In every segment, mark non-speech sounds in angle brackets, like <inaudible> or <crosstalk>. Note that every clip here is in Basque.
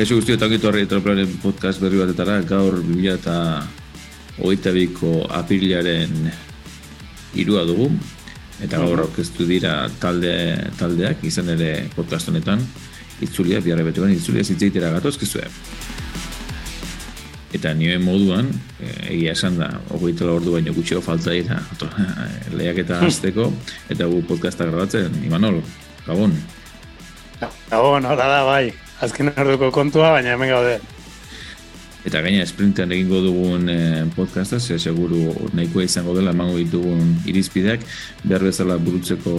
Kaixo guzti eta harri podcast berri batetara, gaur 2000 eta hogeita biko aprilaren irua dugu, eta gaur orkestu dira talde, taldeak, izan ere podcast honetan, itzulia, biarra bete itzulia zitzeitera gatozkizue. Eta nioen moduan, eh, egia esan da, hogeita ordu baino gutxio falta dira, <laughs> lehiak eta azteko, eta gu podcasta grabatzen, Imanol, gabon. Gabon, hora da, bai azken orduko kontua, baina hemen gaude. Eta gaina esprintean egingo dugun eh, podcasta, ze seguru nahikoa izango dela emango ditugun irizpideak, behar bezala burutzeko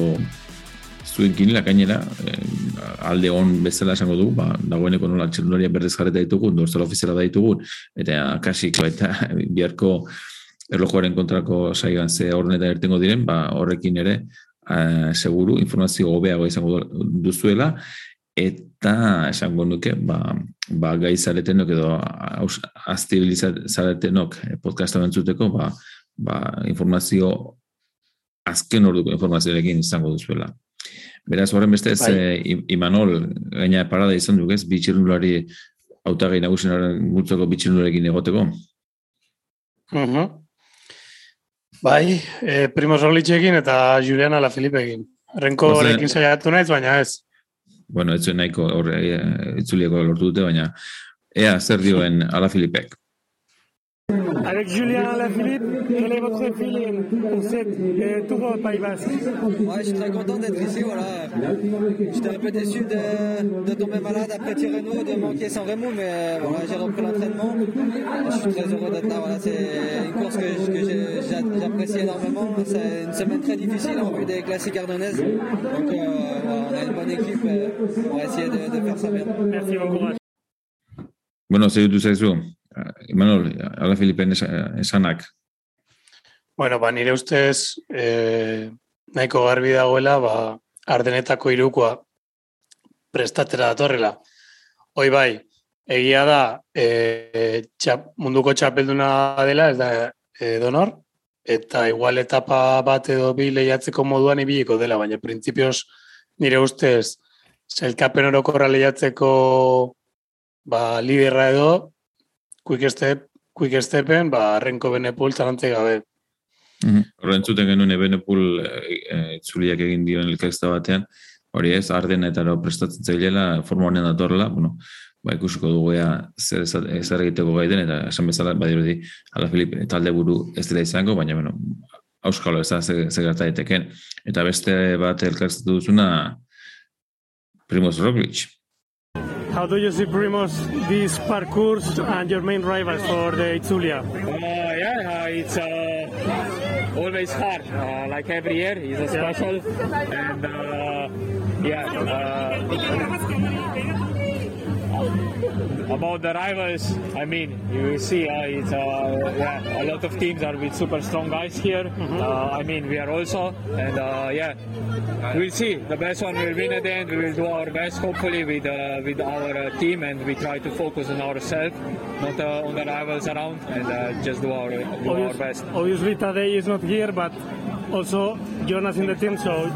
zuen kinila gainera, eh, alde hon bezala esango dugu, ba, dagoeneko nola txernuaria berdez jarreta ditugun, dorzala ofiziala da ditugun, eta kasiko eta <laughs> biharko erlojuaren kontrako saigan ze horrenetan ertengo diren, ba, horrekin ere, eh, seguru informazio hobeago izango duzuela, eta esango nuke ba, ba gai zaretenok edo aztibilizaretenok eh, podcasta bentzuteko ba, ba informazio azken orduko informazioarekin izango duzuela. Beraz, horren beste ez, bai. e, Imanol, gaina parada izan duk ez, bitxirnulari autagai nagusin horren multzoko bitxirnularekin egoteko? Uh -huh. Bai, e, Primoz Orlitxekin eta Juliana La Filipekin. Renko horrekin saiatu naiz, baina ez bueno, ez zuen nahiko horre, e, itzulieko lortu dute, baina ea zer dioen Ala Filipek? Avec Julien Alaphilippe, quel est votre feeling pour cette euh, tour au Pays Basque ouais, Je suis très content d'être ici. Voilà. J'étais un peu déçu de, de, tomber malade après Tirreno, de manquer sans Raymond, mais voilà, j'ai repris l'entraînement. Je suis très heureux d'être là. Voilà. C'est une course énormément. C'est une semaine très difficile en vue des classiques ardennaises. Donc euh, on a une bonne équipe. On va essayer de, de faire ça bien. Merci, bon courage. Bueno, tout ça. Imanol, ala Filipen esanak. Bueno, ba, nire ustez, e, nahiko garbi dagoela, ba, ardenetako irukoa prestatera datorrela. Hoi bai, egia da, e, txap, munduko txapelduna dela, ez da, e, donor, eta igual etapa bat edo bi lehiatzeko moduan ibiliko dela, baina printzipioz nire ustez, zelkapen orokorra lehiatzeko ba, liderra edo, quick step, quick stepen, ba, arrenko benepul zarantze gabe. Horren mm -hmm. genuen benepul e, itzuliak egin dioen elkazta batean, hori ez, arden eta ero prestatzen zailela, forma honen datorla, bueno, ba, ikusiko dugu ea zer ezar egiteko gai den, eta esan bezala, badirudi, di, ala Filip, talde buru ez dira izango, baina, bueno, auskalo ez da zegarta eteken. Eta beste bat elkartzatu duzuna, Primoz Roglic, How do you see Primos this parcours and your main rivals for the Itzulia? Uh, yeah, uh, it's uh, always hard. Uh, like every year, it's a special, and uh, yeah. Uh, about the rivals, I mean, you see, uh, it's uh, yeah, a lot of teams are with super strong guys here. Mm-hmm. Uh, I mean, we are also, and uh, yeah, we'll see. The best one will win at the end. We will do our best, hopefully, with uh, with our uh, team, and we try to focus on ourselves, not on the rivals around, and just do our do our best. Obviously, Tadej is not here, but also Jonas in the team, so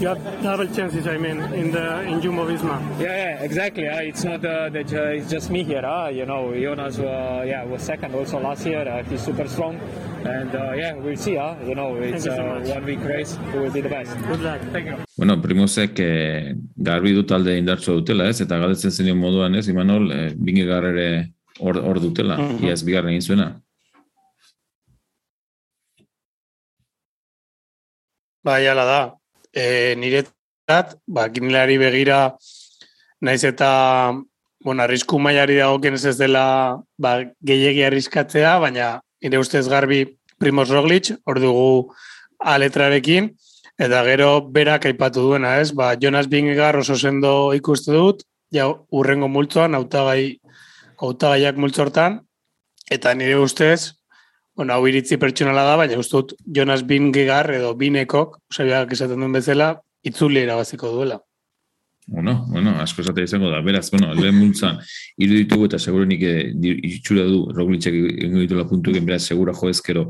you have double chances. I mean, in the in Jumbo Visma. Yeah, yeah, exactly. Uh, it's not uh, that uh, it's just me here. Uh, you know, Jonas, uh, yeah, was second also last year. Uh, he's super strong, and uh, yeah, we'll see. Uh, you know, it's uh, one week race. Who will be the best? Good luck. Thank you. Bueno, primosek eh, garbi du talde indartsu dutela, ez? Eta galdetzen zen moduan, ez? Imanol, eh, bingi garrere hor, hor dutela, mm -hmm. iaz bigarren egin zuena. Bai, ala da e, niretzat, ba, kinilari begira, naiz eta, bueno, arrisku mailari dago ez dela, ba, gehiagi arriskatzea, baina nire ustez garbi Primoz Roglic, hor dugu aletrarekin, eta gero berak aipatu duena, ez? Ba, Jonas Bingegar oso sendo ikuste dut, ja, urrengo multzoan, autagai, autagaiak multzortan, eta nire ustez, bueno, hau iritzi pertsonala da, baina ustut Jonas Bingegar edo Binekok, sabiak esaten duen bezala, itzuli erabaziko duela. Bueno, bueno, asko esate izango da. Beraz, bueno, lehen multzan, iruditugu eta seguro nik eh, itxura du Roglitzek ingo dituela puntu egin, beraz, segura jo ezkero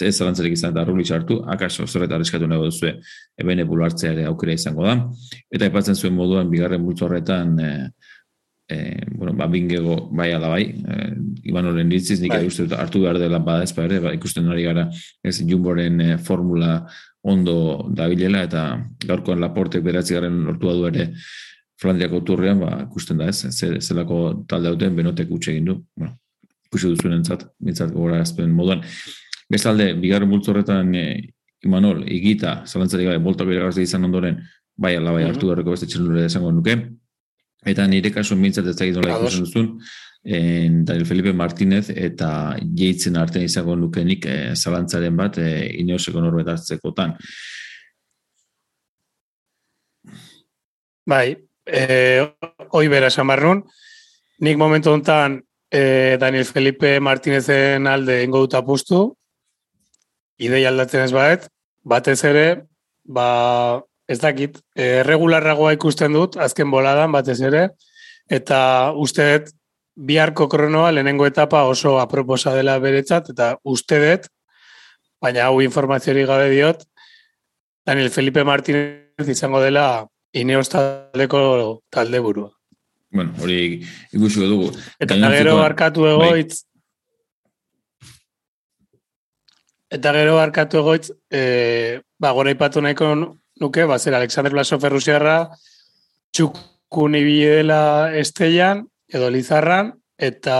ez zalantzarek izan eta Roglitz hartu, akaso zerreta arreskatu nago duzue ebene hartzea ere aukera izango da. Eta ipatzen zuen moduan, bigarren multzo horretan, eh, e, bueno, ba, bingego bai ala bai, e, Iban horren ditziz, nik Bai. uste dut hartu behar dela bada ez ere, ba, ikusten ari gara ez Jumboren e, formula ondo dabilela eta gaurkoan Laportek beratzi garen lortua du ere Flandiako turrean, ba, ikusten da ez, ze, zelako talde hauten benotek utxe egin du. Bueno, ikusi duzuen entzat, mintzat gora azpen moduan. Bestalde, bigarren multzo horretan e, Imanol, igita, zalantzarik gabe, boltak bere izan ondoren, bai ala bai Mhm. hartu beharreko beste txelure esango nuke. Eta nire kasuan mintzat ez dakit nola Ados. ikusten duzun, en Daniel Felipe Martinez eta jeitzen artean izango nukenik e, zalantzaren bat e, ineoseko norbet hartzekotan. Bai, eh, hoi bera esan nun. Nik momentu honetan eh, Daniel Felipe Martinezen alde ingo dut apustu, idei aldatzen ez baet, batez ere, ba, ez dakit, eh, regularragoa ikusten dut, azken boladan batez ere, eta uste dut biharko kronoa lehenengo etapa oso aproposa dela beretzat, eta uste dut, baina hau informaziorik gabe diot, Daniel Felipe Martinez izango dela Ineos taldeko talde burua. Bueno, hori ikusiko dugu. Eta gero barkatu bai. egoitz, eta gero barkatu egoitz, e, ba, gora ipatu nahiko nuke, ba, zer, Alexander Blasov Errusiarra, txukun ibili dela estellan, edo lizarran, eta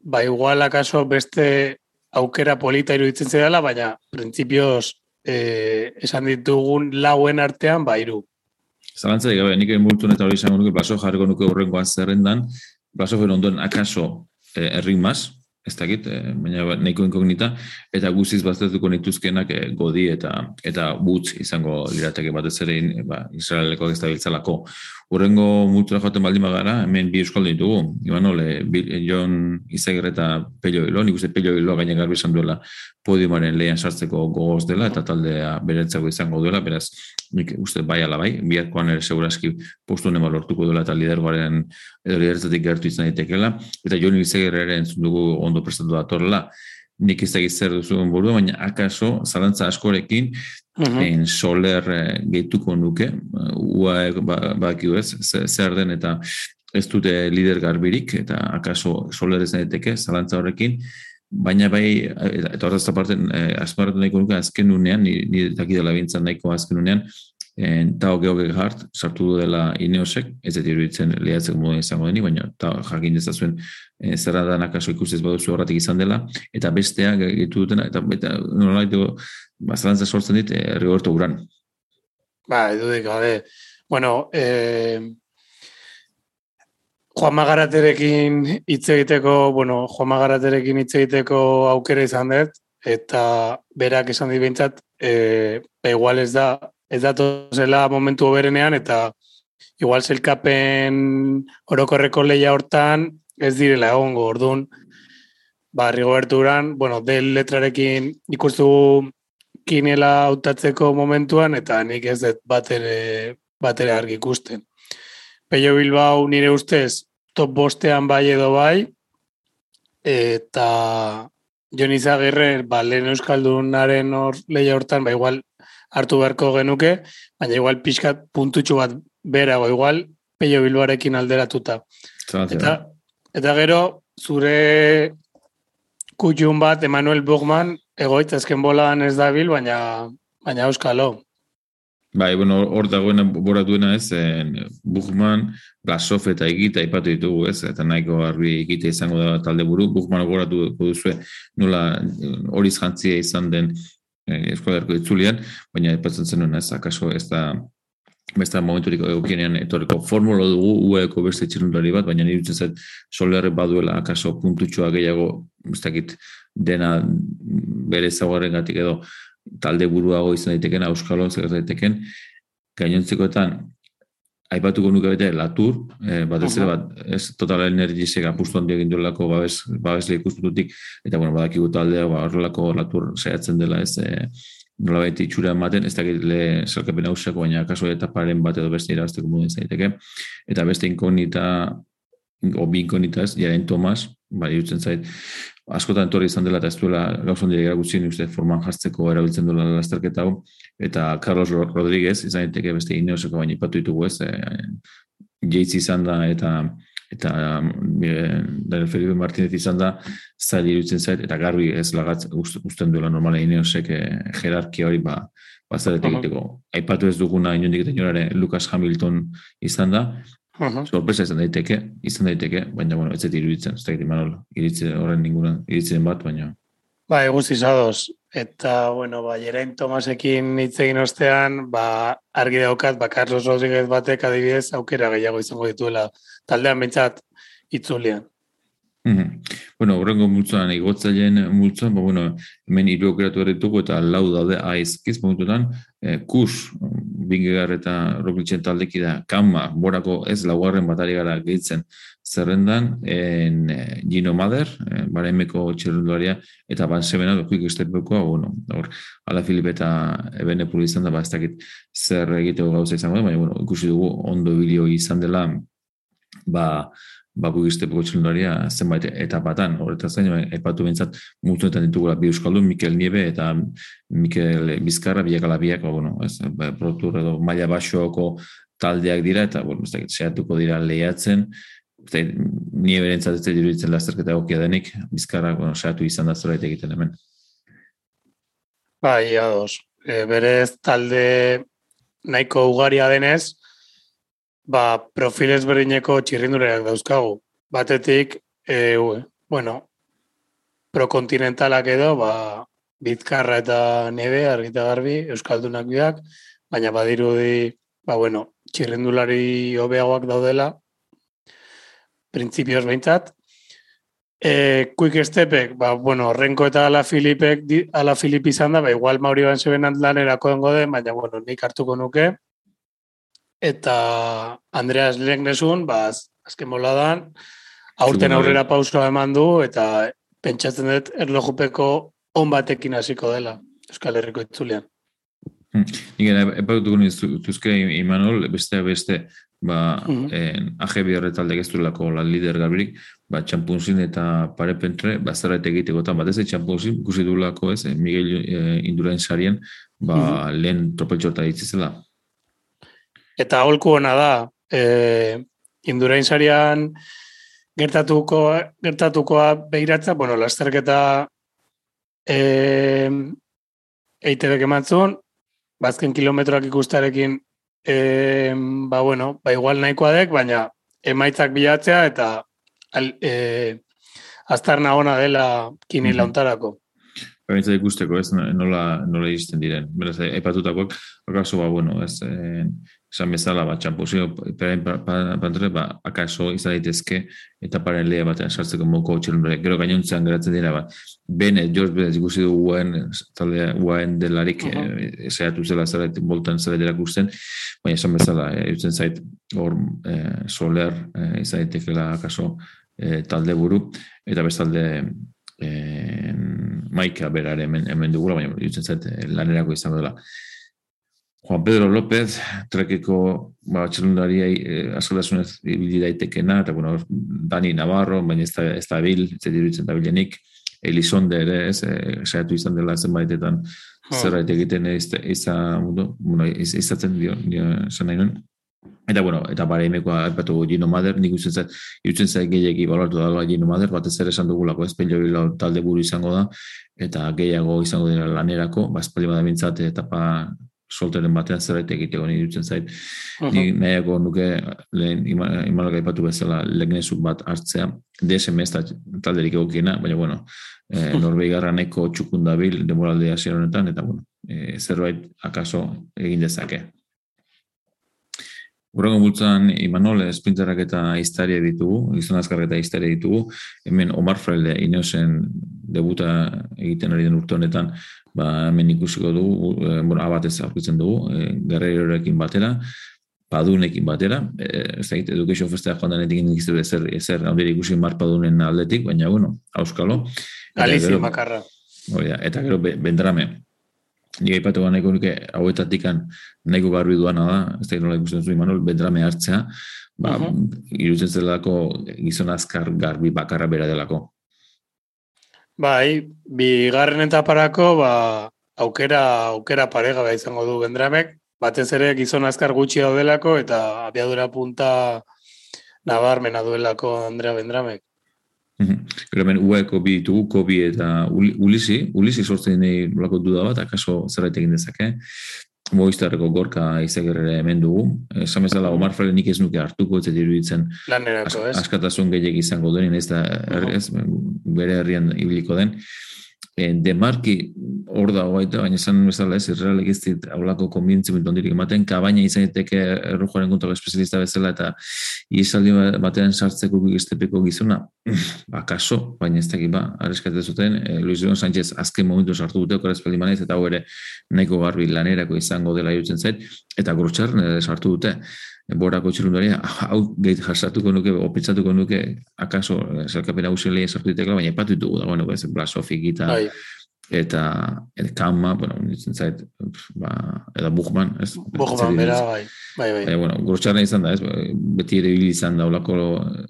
ba, igual akaso beste aukera polita iruditzen zidala, baina printzipioz e, esan ditugun lauen artean, ba, iru. Zalantzarik gabe, nik multun eta hori izango nuke, Blaso jarriko nuke horrengoan zerrendan, Blasofen ondoen akaso eh, erritmaz, ez dakit, eh, baina ba- nahiko inkognita, eta guziz baztertuko nituzkenak eh, godi eta eta butz izango lirateke batez ere ba, Israeleko ez da biltzalako. Urrengo multura joaten baldin bagara, hemen bi euskaldu ditugu, Imanol, eh, Bil- eh, Jon Izagirre eta Pello Hilo, nik uste Pello Hilo gaina garbi esan duela podiumaren lehan sartzeko gogoz dela, eta taldea beretzako izango duela, beraz, nik uste bai ala bai, biharkoan ere seguraski postu nema lortuko duela eta lidergoaren edo liderzatik gertu izan daitekela, eta Jon Izagirre ere entzun dugu ondo prestatu datorrela, nik ez dakit zer duzuen burua, baina akaso, zalantza askorekin, Mhm. en soler eh, gehituko nuke, ua ba, bakiu ez, ze- zer den eta ez dute lider garbirik, eta akaso soler ez daiteke, zalantza horrekin, baina bai, eta horretaz aparte, eh, azmarratu nahiko nuke azken unean, ni, ni dakidela bintzan nahiko azken unean, en, Tao Geoge Hart sartu du dela Ineosek, ez dut iruditzen lehatzeko modu izango deni, baina ta, jakin dezazuen e, zerra dan akaso ikustez baduzu horretik izan dela, eta bestea gehitu dutena, eta, eta nolait ba, zalantza sortzen dit, e, Rigoberto Uran. Ba, edudik, gabe. Bueno, eh, Juan Magaraterekin hitz egiteko, bueno, Juan Magaraterekin hitz egiteko aukera izan dut, eta berak esan dit behintzat, eh, ba, igual ez da, ez da zela momentu oberenean, eta igual zelkapen orokorreko leia hortan ez direla egongo, orduan, ba, Rigoberto Uran, bueno, del letrarekin ikustu kinela hautatzeko momentuan, eta nik ez dut batere, batere argi ikusten. Peio Bilbao nire ustez top bostean bai edo bai, eta Jon Izagirre, ba, lehen Euskaldunaren hor leia hortan, ba, igual hartu beharko genuke, baina igual pixkat puntutxo bat berago, igual Peio Bilbarekin alderatuta. Zalantza. Eta, eta gero, zure kutxun bat, Emanuel Bugman, egoitz azken bolan ez dabil, baina, baina euskalo. Bai, bueno, hor dagoena bora duena ez, en, Buchman, Blasov eta Egita aipatu ditugu ez, eta nahiko garbi Egita izango da talde buru, Buchman goratu duzue nola eh, horiz jantzia izan den eh, eskualerko itzulian, baina aipatzen zenuen ez, akaso ez da beste momenturik egokienean etorriko. Formula dugu ueko beste txirundari bat, baina nire dutzen zait solerre baduela akaso puntutxoa gehiago, ez dakit dena bere gatik edo talde buruago izan daiteken, Euskalo zer daiteken, gainontzekoetan aipatuko nuke bete Latur, eh, batez ere bat, ez total energizek apustu handi egin duelako babes, babesle ikustututik, eta bueno, badakigu taldea, ba, horrelako Latur saiatzen dela ez, eh, nolabait itxura ematen, ez dakit le zelkapen hausako, baina kaso etaparen bat edo beste irabazteko modu izan daiteke, eta beste inkognita, o bi inkognita ez, jaren Tomas, ba, irutzen zait, askotan etorri izan dela eta ez duela gauzon dira gutxien uste forman jartzeko erabiltzen duela lasterketa hau, eta Carlos Ro- Rodríguez izan daiteke beste ineoseko baina ipatu ditugu ez, e, izan da eta eta um, Daniel Felipe Martinez izan da zail irutzen zait, eta garbi ez lagatz usten duela normala ineosek eh, jerarkia hori ba, bazaret egiteko. Aipatu ez duguna inondik eta inonare Lucas Hamilton izan da, Uh Sorpresa izan daiteke, izan daiteke, baina bueno, ez zait iruditzen, ez dakit imanol, iritze horren ninguna, iritzen bat, baina... Ba, eguz izadoz, eta, bueno, ba, Jerain Tomasekin hitz egin ostean, ba, argi daukat, ba, Carlos Rodríguez batek adibidez aukera gehiago izango dituela taldean bintzat itzulian. Mm Bueno, horrengo multzoan, igotzaileen multzoan, ba, bueno, hemen hiru aukeratu erretuko eta lau daude aizkiz momentutan, eh, kus, bingegar eta roglitzen taldeki da, kama, borako ez laugarren batari gara gehitzen zerrendan, en eh, Gino Mader, eh, baremeko txerrenduaria, eta ban sebena, dokuik estepekoa, bueno, hor, ala Filip eta ebene izan da, ba, ez dakit zer egiteko gauza izango da, baina, bueno, ikusi dugu ondo bilio izan dela, ba, baku iztepeko txelendaria zenbait etapatan, horretaz gain, epatu bintzat mutuetan ditugula bi euskaldun, Mikel Niebe eta Mikel Bizkarra, biak alabiak, ba, bueno, ez, ba, protur edo maila basoko taldeak dira, eta, bueno, ez dakit, sehatuko dira lehiatzen, eta Niebe rentzat ez diruditzen lasterketa egokia denik, Bizkarra, bueno, sehatu izan da zerbait egiten hemen. Bai, ados. E, berez talde nahiko ugaria denez, ba, profil ezberdineko txirrindureak dauzkagu. Batetik, e, ue, bueno, prokontinentalak edo, ba, bizkarra eta nebe, argita garbi, euskaldunak biak, baina badirudi, ba, bueno, txirrindulari hobeagoak daudela, printzipioz behintzat. E, quick stepek, ba, bueno, renko eta ala Filipek, ala Filip izan da, ba, igual Mauri Banzeben lanerako dengo den, baina, bueno, nik hartuko nuke, eta Andreas Lengnesun, ba, azken boladan, aurten aurrera pausoa eman du, eta pentsatzen dut erlojupeko on batekin hasiko dela, Euskal Herriko itzulean. Hmm. Nik gara, epatutuko nizuzke Imanol, beste beste, ba, mm -hmm. en, AGB horretalde gezturlako la lider gabririk, ba, txampunzin eta parepentre, ba, zerrait egiteko, eta bat ez txampunzin, ez, Miguel eh, Indurain sarien, ba, mm -hmm. lehen tropeltxorta ditzizela, Eta holku hona da, e, indurain sarian gertatuko, gertatukoa behiratza, bueno, lasterketa e, eitebek emantzun, bazken kilometroak ikustarekin, e, ba, bueno, ba, igual nahikoa dek, baina emaitzak bilatzea eta al, e, aztarna ona dela kini mm launtarako. Baina ikusteko, ez nola, nola izten diren. Beraz, epatutakoak, akaso, ba, bueno, ez, e, esan bezala, ba, txampuzio, perain pantre, ba, akaso izan daitezke, eta paren lehia batean sartzeko moko txelundore. Gero gainontzean geratzen dira, ba, bene, George Bene, ikusi du guaen, talde guaen delarik, uh -huh. e, zela zela, boltan zela dira gusten, baina esan bezala, e, zait, hor, e, soler, e, izan daitekela akaso e, talde buru, eta bestalde, e, maika berare hemen, hemen dugula, baina jutzen zait, lanerako izango dela. Juan Pedro López, trekeko ba, txelundari eh, ibili daitekena, eta bueno, Dani Navarro, baina ez da, ez da bil, ez da diruditzen da bilenik, Elizonde ere, ez, eh, saiatu izan dela zenbaitetan oh. zerbait egiten ez da, bueno, izatzen dio, dio, zan nahi Eta, bueno, eta bare imekoa erpatu Gino Mader, nik usten zait, irutzen zait gehiagi balortu dala Gino Mader, bat ez ere esan dugulako, ez pelio talde buru izango da, eta gehiago izango dira lanerako, ba, espaldi bada bintzat, etapa solteren batean zerbait egiteko ni dutzen zait. Uh -huh. Ni nahiago nuke lehen imalaka ipatu bezala legnezuk bat hartzea. DSM ez da talderik egokiena, baina bueno, e, eh, <laughs> norbei garra neko txukun dabil demoraldea honetan, eta bueno, e, zerbait akaso egin dezake. Urrengo bultzan, Imanol, esprinterak eta iztaria ditugu, gizon azkar eta iztaria ditugu. Hemen Omar Fraile, Ineosen debuta egiten ari den urte honetan, ba, hemen ikusiko dugu, e, bueno, abatez aurkitzen dugu, e, batera, padunekin batera, e, ez da, education festea joan denetik indikizu ezer, ezer, hau ikusi mar padunen aldetik, baina, bueno, auskalo. Galizi makarra. Oia, eta gero, bendrame, Nik aipatu gana nahiko nuke hauetatik nahiko garbi duana da, ez da nola ikusten zu Imanol, bendrame hartzea, ba, uh -huh. irutzen zelako gizon azkar garbi bakarra bera delako. Bai, bigarren etaparako ba, aukera aukera parega bai izango du Bendramek, batez ere gizon azkar gutxi daudelako eta abiadura punta nabarmena duelako Andrea Bendramek. Mhm. Gero hemen UEko bi ditugu, Kobi eta Uli- Ulisi, Ulisi sortzen nahi nolako duda bat, akaso zerbait egin dezake. Movistarreko gorka izagerrere hemen dugu. Esan bezala, Omar Frele nik ez nuke hartuko, ez zait iruditzen Lanerako, ez? askatasun gehiago izango duen, ez da ez, bere herrian ibiliko den. E, demarki hor da baita, baina esan bezala ez, irrealek ez dit aulako konbintzimentu ondirik ematen, kabaina izan daiteke errojoaren kontrako espezialista bezala eta isaldi batean sartzeko giztepeko gizona, <clears throat> akaso, baina ez dakit ba, arreskate zuten, e, Luis Leon Sánchez azken momentu sartu dute, okaraz peldi manez, eta hau ere nahiko garbi lanerako izango dela irutzen zait, eta grotxarren ere sartu dute, borako txirundaria, hau gehit jasatuko nuke, opitzatuko nuke, akaso, zelkapena usileia sartu ditekla, baina epatu ditugu da, bueno, ez, Blasofik eta, Bai, eta, eta Kama, bueno, nintzen zait, ba, eta Buchman, ez? Bogman bera, bai, bai, bai. Baina, bueno, grotxarra izan da, ez? Beti ere ibili izan da, olako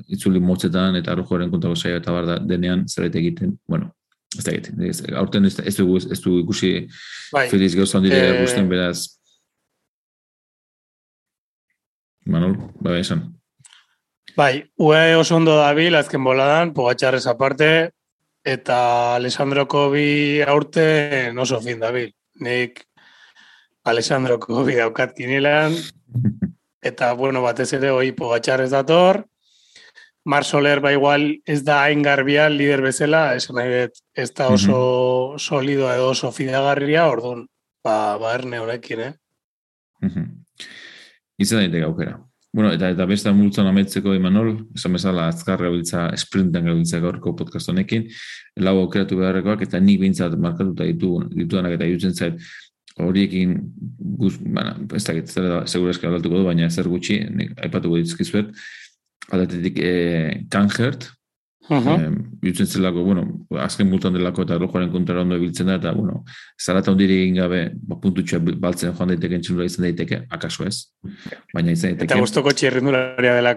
itzuli motzetan, eta arrojoaren kontako saio eta bar da, denean zerbait egiten, bueno, ez da egiten. Ez, aurten ez, ez, dugu, ez dugu ikusi Bai, Feliz gauza handire Eh, gusten beraz. Manol, bai, esan. bai, UE oso ondo dabil, azken boladan, Pogatxarrez aparte, eta Alessandro Kobi aurten oso fin dabil. Nik Alessandro Kobi daukat kinilan, <laughs> eta, bueno, batez ere, hoi Pogatxarrez dator, Mar Soler ba igual ez da hain garbia lider bezala, esan nahi dut, ez da oso solidoa edo oso fidagarria, orduan, ba, ba erne honekin, eh? Mhm. Izan daiteke aukera. Bueno, eta eta beste multzan ametzeko Imanol, esan bezala azkar gabiltza, sprintan gabiltza gaurko podcast honekin, lau aukeratu beharrekoak, eta nik bintzat markatuta ditu, ditudanak eta jutzen zait, horiekin guz, bana, ez dakit, zer da, segura aldatuko du, baina zer gutxi, nik aipatuko dizkizuet, aldatetik eh, Kanjert, Jutzen zelako, bueno, azken multan delako eta rojoaren kontra ondo ibiltzen da, eta, bueno, zarata ondiri egin gabe, ba, puntutxoa baltzen joan daiteke txilura izan daiteke, akaso ez. Baina izan daiteke... Eta gustoko txirrindularia dela.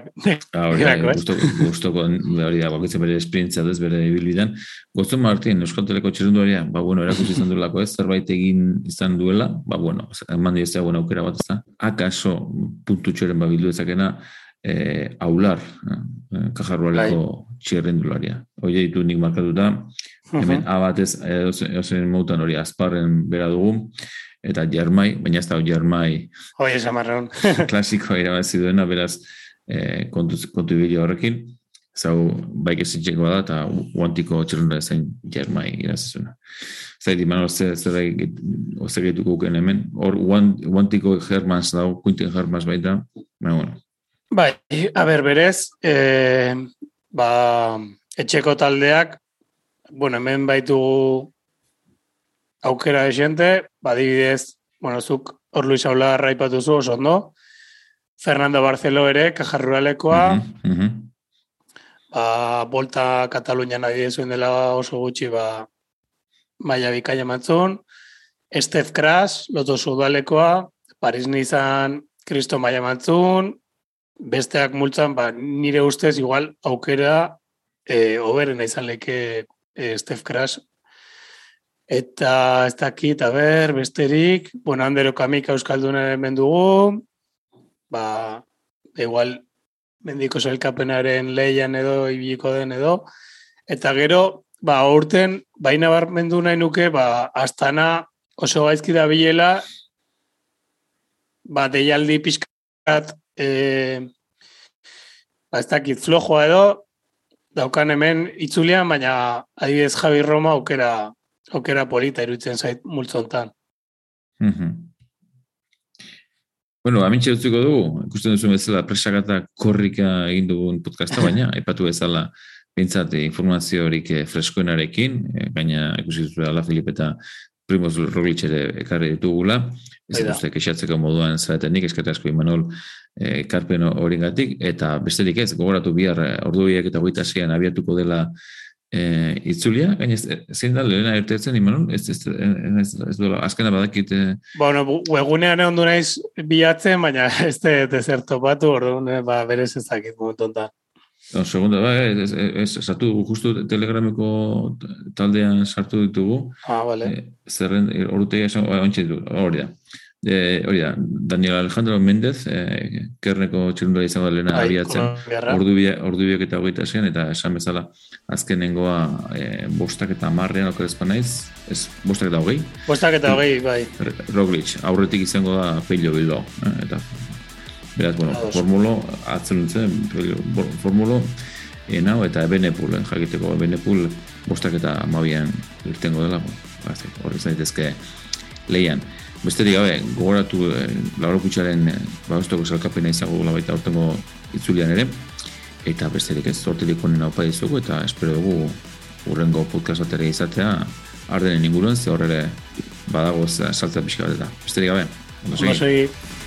Ah, hori da, Delako, ez? gustoko, gustoko, hori da, bakitzen bere esperientzia dez, bere ibilbidean. Gozton Martin, Euskal Teleko txirrinduaria, ba, bueno, erakusi izan duelako ez, zerbait egin izan duela, ba, bueno, eman da, bueno, aukera bat ez da, akaso puntutxoren babildu ezakena, eh, aular, eh, kajarrualeko txirrindularia. Hori ditu nik markatuta, hemen A batez, edozen moutan hori azparren bera dugu, eta Jermai, baina ez da Jermai. Hoi, esan marreun. <laughs> klasikoa irabazi duena, beraz, eh, kontu, kontu horrekin, zau, baik ezintxeko da, eta uantiko txerrunda zen Jermai irazizuna. Zaiti, mano, zer zer uken hemen, hor uantiko Hermans dago, Quinten Hermans baita, baina, bueno, Bai, a ber, berez, e, ba, etxeko taldeak, bueno, hemen baitugu aukera esente, ba, dibidez, bueno, zuk hor Luis Aular raipatu zu oso ondo, Fernando Barcelo ere, kajarruralekoa, mhm, mhm. ba, bolta Katalunian adibidez zuen dela oso gutxi, ba, maia bikaina matzun, Steph Kras, loto udalekoa, Paris Nizan, Kristo maia matzun, besteak multzan, ba, nire ustez igual aukera e, oberena izan leke e, Steph Kras. Eta ez dakit, ber, besterik, bueno, handero kamika euskalduna hemen dugu, ba, igual mendiko zelkapenaren leian edo ibiliko den edo, eta gero, ba, urten, baina bar mendu nahi nuke, ba, astana oso gaizki da bilela, ba, deialdi pixkat, e, ba, ez dakit, flojoa edo, daukan hemen itzulean, baina adibidez Javi Roma aukera, aukera polita iruditzen zait multzontan. Mhm. Bueno, amintxe utziko dugu, ikusten duzu bezala presakata korrika egin dugun podcasta, baina <laughs> aipatu bezala bintzat informazio horik eh, freskoenarekin, eh, gaina ikusi duzu ala Filip eta Primoz Roglic ere ekarri ditugula, ez da. duzte kexatzeko moduan zaretenik, eskate asko Imanol eh, karpen horiengatik eta besterik ez, gogoratu bihar eh, ordubiek eta hogeita zeian abiatuko dela eh, itzulia, gaina zein da lehena ertetzen Imanol, ez, ez, ez, ez, duela, azkena badakit eh, Bueno, bu- webgunean egon du naiz bilatzen, baina <laughs> ez de deserto batu, orduan, ba, berez ez dakit momentu honetan. No, segunda, ba, ez, ez, sartu justu telegrameko taldean sartu ditugu, Ah, vale. e, zerren, orutegi esan, ba, hori da. E, hori da, Daniel Alejandro Mendez, e, kerneko txirundura izango da lehena Bai, abiatzen, ordu, eta hogeita zean, eta esan bezala azkenengoa e, bostak eta marrean okerezpa naiz, ez bostak eta hogei, Bostak eta hogei, bai. R- Roglic, aurretik izango da Pello Bilbao, eh, eta beraz, bueno, Ados. formulo, bo- formulo, e, nao, eta Benepul, eh, jakiteko, Benepul bostak eta mabian irtengo dela, ba, ez dakit, hori zaitezke lehian. Besterik gabe, gogoratu e, Lauro Kutxaren e, bagostoko salkapena izango gula baita aurtengo itzulian ere, eta besterik ez sorterik honen haupa dizugu, eta espero dugu urrengo podcast ere izatea, ardenen inguruan, ze horrele badago saltza pixka bat eta. Besterik gabe, ondo segi. Ondo segi.